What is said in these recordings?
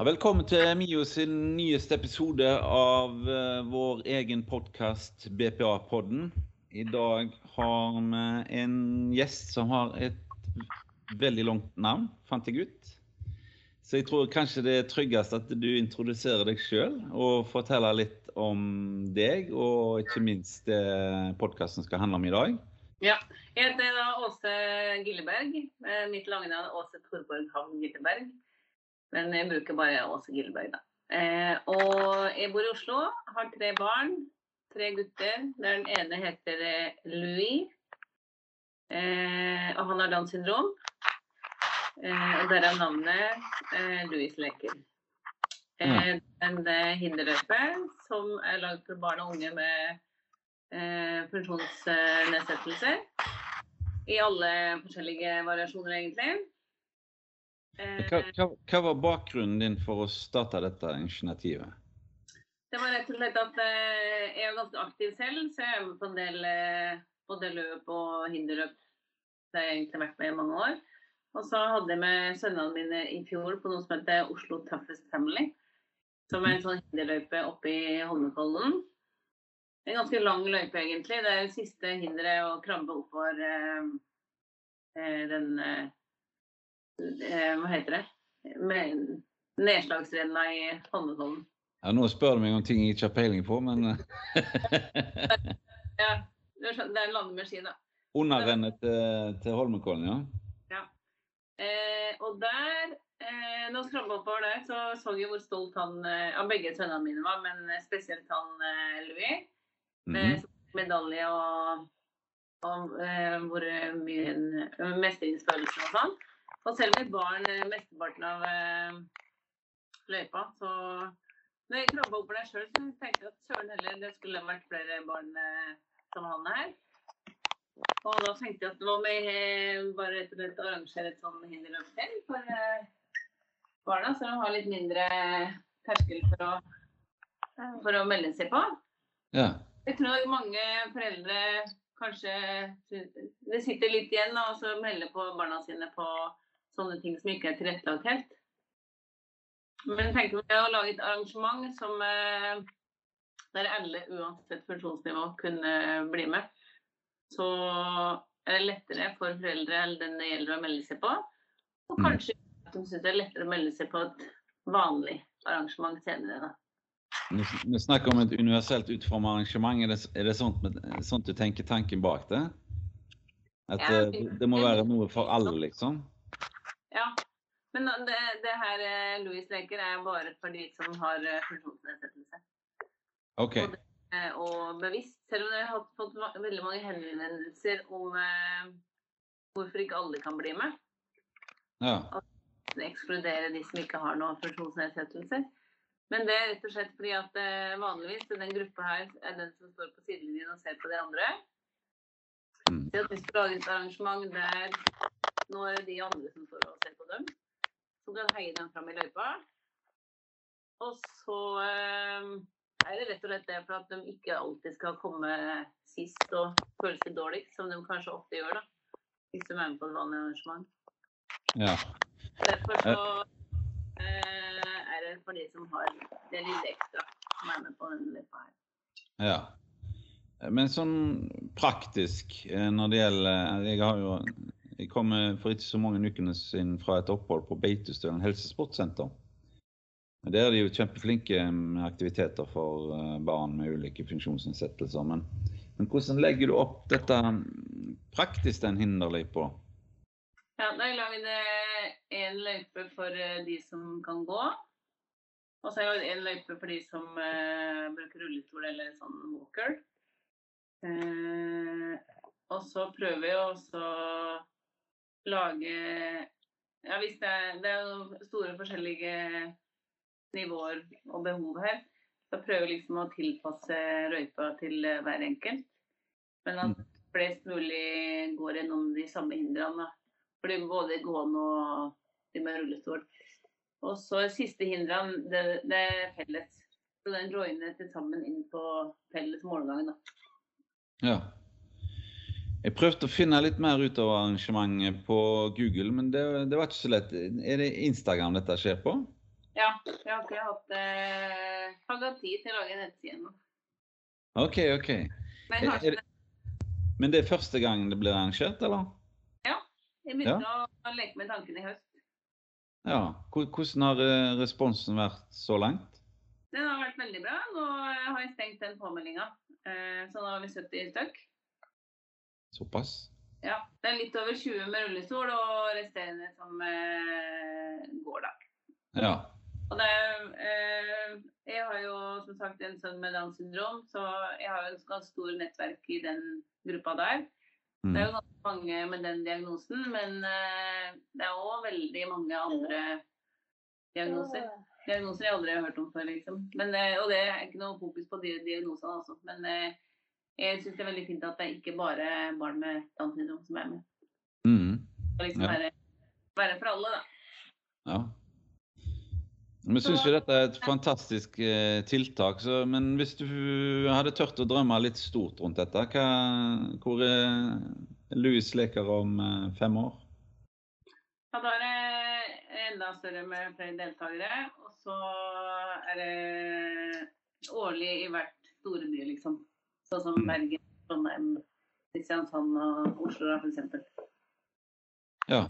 Velkommen til Mio sin nyeste episode av uh, vår egen podkast BPA-podden. I dag har vi en gjest som har et veldig langt navn, fant jeg ut. Så jeg tror kanskje det er tryggest at du introduserer deg sjøl og forteller litt om deg, og ikke minst det podkasten skal handle om i dag. Ja. Jeg heter da Åse Gilleberg. Mitt lange navn er Åse Torborg Havn Gilleberg. Men jeg bruker bare Åse Gilleberg, da. Eh, og jeg bor i Oslo, har tre barn. Tre gutter. Der den ene heter eh, Louis. Eh, og han har Downs syndrom. Eh, og derav navnet eh, Louis leker. Eh, en hinderløype som er lagd for barn og unge med eh, funksjonsnedsettelser. I alle forskjellige variasjoner, egentlig. Eh, hva, hva, hva, var bakgrunnen din for å starte dette initiativet? Det var rett og slett at eh, jeg er ganske aktiv selv, så jeg er med på en del eh, både løp og hinderløp. Det har jeg egentlig vært med i mange år. Og så hadde jeg med sønnene mine i fjor på noe som heter Oslo Toughest Family. Som er en sånn hinderløype oppe i Holmenkollen. En ganske lang løype, egentlig. Det er det siste hinderet å krabbe oppover eh, eh, den eh, eh, Hva heter det? Med nedslagsrenna i Holmenkollen. Ja, nå spør du meg om ting jeg ikke har peiling på, men eh. Ja. Det er en landemaskin, da. Underrennet til, til Holmenkollen, ja? Ja. Eh, og der eh, Når vi krabba oppover der, så så jeg hvor stolt han av begge sønnene mine var, men spesielt han Louis med mm -hmm. medalje og, og eh, hvor mye mestringsfølelse og sånn. Og selv med barn mesteparten av uh, løypa, så når jeg krabba opp deg sjøl, så tenkte jeg at søren heller det skulle vært flere barn uh, som han her. Og da tenkte jeg at nå må jeg bare rett og slett arrangere et sånn hinderløp selv for barna, så de har litt mindre terskel for å, for å melde seg på. Ja. Jeg tror mange foreldre kanskje Det sitter litt igjen og melder på barna sine på sånne ting som ikke er tilrettelagt helt. Men tenk om å lage et arrangement som eh, der alle uansett funksjonsnivå kunne bli med. Så er det lettere for foreldre eller den det gjelder å melde seg på. Og mm. kanskje at de syns det er lettere å melde seg på et vanlig arrangement senere. da. Vi snakker om et universelt utformet arrangement. Er det, er det sånt, sånt, du tenker tanken bak det? At ja, det, det, må være noe for alle, liksom? Ja. Men det, det her eh, Louis leker er bare for de som har eh, funksjonsnedsettelse. Okay. Og, det, og, bevisst. Selv om jeg har fått veldig mange henvendelser om eh, hvorfor ikke alle kan bli med. Ja. Og ekskludere de som ikke har noen funksjonsnedsettelser. Men det er rett og slett fordi at eh, vanligvis den gruppa her er den som står på sidelinjen og ser på de andre. Mm. Så hvis du lager et arrangement der nå er det de andre som står og ser på dem, så kan heie dem fram i løypa. Og så eh, er det rett og slett det for at de ikke alltid skal komme sist og føle seg dårligst, som de kanskje ofte gjør da, hvis de er med på et vanlig arrangement. Ja. Derfor så eh, for de som har det lille ekstra som er med på denne løypa her. Ja. Men sånn praktisk eh, når det gjelder Jeg har jo jeg kom for ikke så mange ukene siden fra et opphold på Beitostølen helsesportsenter. Der er de jo kjempeflinke med aktiviteter for eh, barn med ulike funksjonsnedsettelser. Men, men hvordan legger du opp dette mm, praktisk, den hinderløypa? Ja, da jeg lagd en løype for de som kan gå. Og så er det en løype for de som uh, bruker rullestol eller sånn walker. Uh, og så prøver vi også lage Ja, hvis det er, det er store forskjellige nivåer og behov her, så prøver vi liksom å tilpasse røypa til eh, hver enkelt. Men at mm. flest mulig går gjennom de samme hindrene. For Fordi både gående og de med rullestol. Og så siste hindrene, det, det, er felles. Så den joiner til sammen inn på felles målgang. Ja. Jeg prøvde å finne litt mer ut av arrangementet på Google, men det, det, var ikke så lett. Er det Instagram dette skjer på? Ja, jeg har ikke hatt eh, har hatt tid til å lage nettside ennå. OK, OK. Men Er- er det- Men det er første gang det blir arrangert, eller? Ja. jeg begynte å leke med tanken i høst. Ja. Hvordan har eh, responsen vært så langt? Den har vært veldig bra. Nå har jeg stengt den påmeldinga. Eh, så nå har vi 70 stykk. Såpass? Ja, det er litt over 20 med rullestol, og resterende som eh, går, da. Ja. Og det, eh, jeg har jo som sagt en sønn med Downs syndrom, så jeg har jo et ganske stort nettverk i den gruppa der. Mm. Det er jo ganske mange med den diagnosen, men eh, det er òg veldig mange andre diagnoser. Diagnoser jeg aldri har hørt om før, liksom. Men, eh, og det er ikke noe fokus på de diagnosene, altså. Men eh, jeg syns det er veldig fint at det er ikke bare barn med Downs syndrom som er med. Mm. Skal liksom Ja. være, være for alle, da. Ja. Vi syns jo dette er et fantastisk eh, tiltak, så, men hvis du hadde tørt å drømme litt stort rundt dette, hva, hvor er Louis leker om eh, fem år? Ja, da er det enda større med flere deltakere. Og så er det årlig i hvert store by, liksom. Sånn som Mm. Bergen, Trondheim, Kristiansand og Oslo, for. Ja.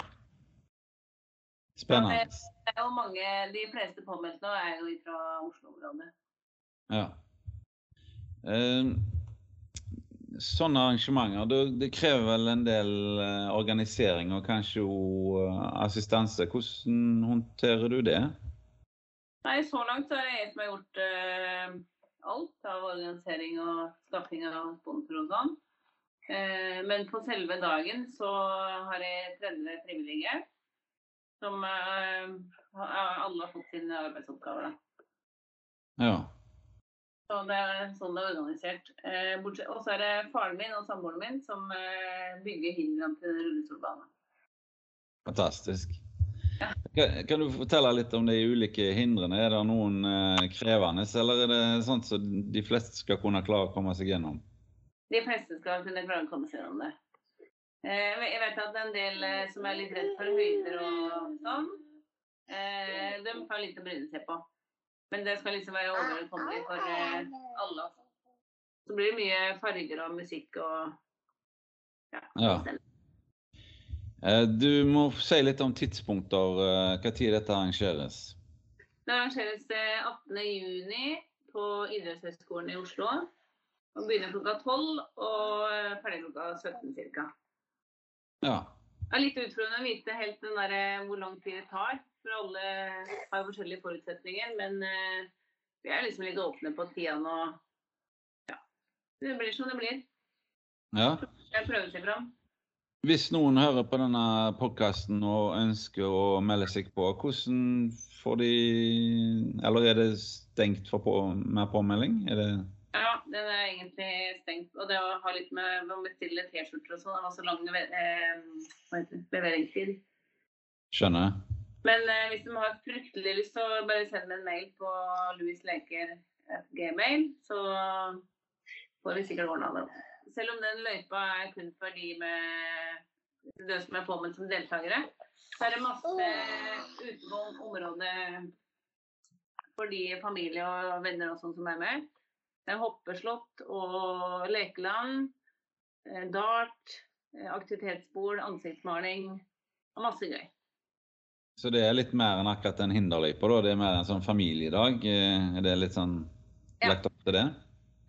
Spennende. Det er jo mange, De fleste påmeldte nå er jo fra Oslo-området. Ja. Eh, sånne arrangementer, det, det krever vel en del eh, organisering og kanskje jo eh, assistanse. Hvordan håndterer du det? Nei, så langt så er det jeg som har gjort eh, alt av organisering og skaffing av sponsor og sånn. Eh, men på selve dagen så har jeg 30 frivillige. Som eh, alle har fått sine arbeidsoppgaver. Da. Ja. Så det er sånn det er organisert. Eh, og så er det faren min og samboeren min som eh, bygger hindrene til rullestolbanen. Fantastisk. Ja. Kan, du fortelle litt om de ulike hindrene? Er det noen eh, krevende, eller er det sånt som de fleste skal kunne klare å komme seg gjennom? De fleste skal kunne klare å komme seg gjennom det. Eh, jeg vet at en del eh, som er litt redd for høyder og sånn, eh, de får litt å bryne seg på. Men det skal liksom være overkommelig for alle. Så blir det mye farger og musikk og Ja. Eh, Du må si litt om tidspunkter, eh, hva tid dette arrangeres. Det arrangeres eh, 18.6 på Idrettshøgskolen i Oslo. Og begynner klokka 12 og eh, ferdig klokka 17 ca. Ja. Det er litt utfordrende å vite helt der, eh, hvor lang tid det tar. For alle har jo forskjellige forutsetninger. Men eh, vi er liksom litt åpne på tida nå. Ja. Det blir som det blir. ja. Jeg prøver seg fram. Hvis noen hører på denne podkasten og ønsker å melde seg på, hvordan får de Eller er det stengt for på, med påmelding? Det Ja, den er egentlig stengt. Og det å ha litt med å bestille T-skjorter og sånn. Det var så lang eh, leveringstid. Skjønner? Men eh, hvis de har fryktelig lyst, så bare send en mail på louisleker.gmail, så får vi sikkert ordna det. Selv om den løypa er kun for de med de som er påmeldt som deltakere, så er det masse utenom området for de familie og venner og sånn som er med. Det er hoppeslott og lekeland, eh, dart, eh, aktivitetsbord, ansiktsmaling og masse gøy. Så det er litt mer enn akkurat en hinderløype, da? Det er mer en sånn familiedag? Eh, Er det litt sånn lagt opp til det?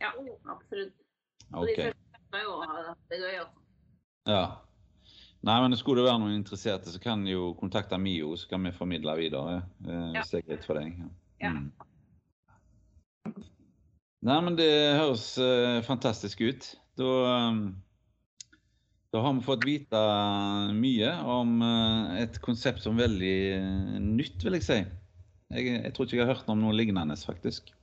Ja, absolutt. Og også. Ja. Nei, men skulle det være noen interesserte, så kan de jo kontakte Mio, så kan vi formidle videre. Eh, Ja. er greit for deg. Ja. Mm. Nei, men det høres eh, fantastisk ut. Da, um, da har vi fått vite mye om uh, et konsept som er veldig uh, nytt, vil jeg si. Jeg, jeg tror ikke jeg har hørt om noe lignende, faktisk.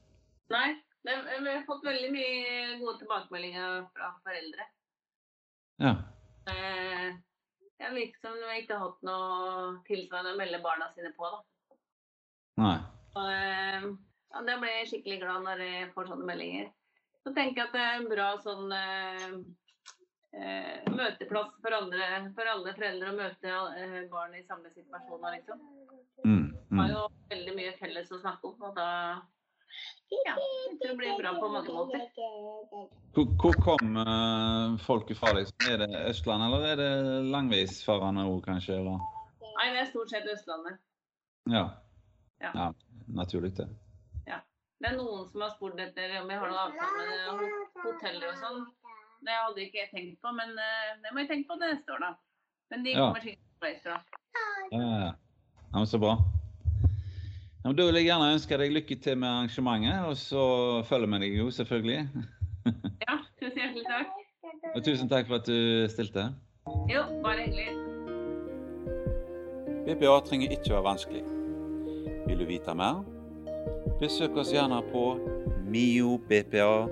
Nei, vi har fått veldig mye gode tilbakemeldinger fra foreldre. Ja. Eh, det virker som de ikke har hatt noe tilsvarende å melde barna sine på. da. Nei. Og, eh, ja, da blir jeg skikkelig glad når jeg får sånne meldinger. Så tenker jeg at det er en bra sånn eh, eh, møteplass for, andre, for alle foreldre å møte eh, barn i samme situasjoner, liksom. Mm, Vi har mm. jo veldig mye felles å snakke om, og da ja, det blir bra på mange måter. Hvor, hvor kom uh, folket fra? Liksom? Er det Østland, eller er det langveisfarende òg, kanskje? Eller? Nei, det er stort sett Østlandet. Ja. Ja. ja. Naturlig, det. Ja. Det er noen som har spurt etter om jeg har noen avtale med hoteller og sånn. Det hadde ikke jeg tenkt på, men uh, det må jeg tenke på det neste år, da. Men de Ja. kommer sikkert på Østlandet. Ja, ja, ja. ja men så bra. Ja, men da vil jeg gjerne ønske deg lykke til med arrangementet, og så følger vi deg jo, selvfølgelig. Ja, tusen hjertelig takk. Og tusen takk for at du stilte. Jo, bare hyggelig. BPA trenger ikke være vanskelig. Vil du vite mer? Besøk oss gjerne på miobpa.no.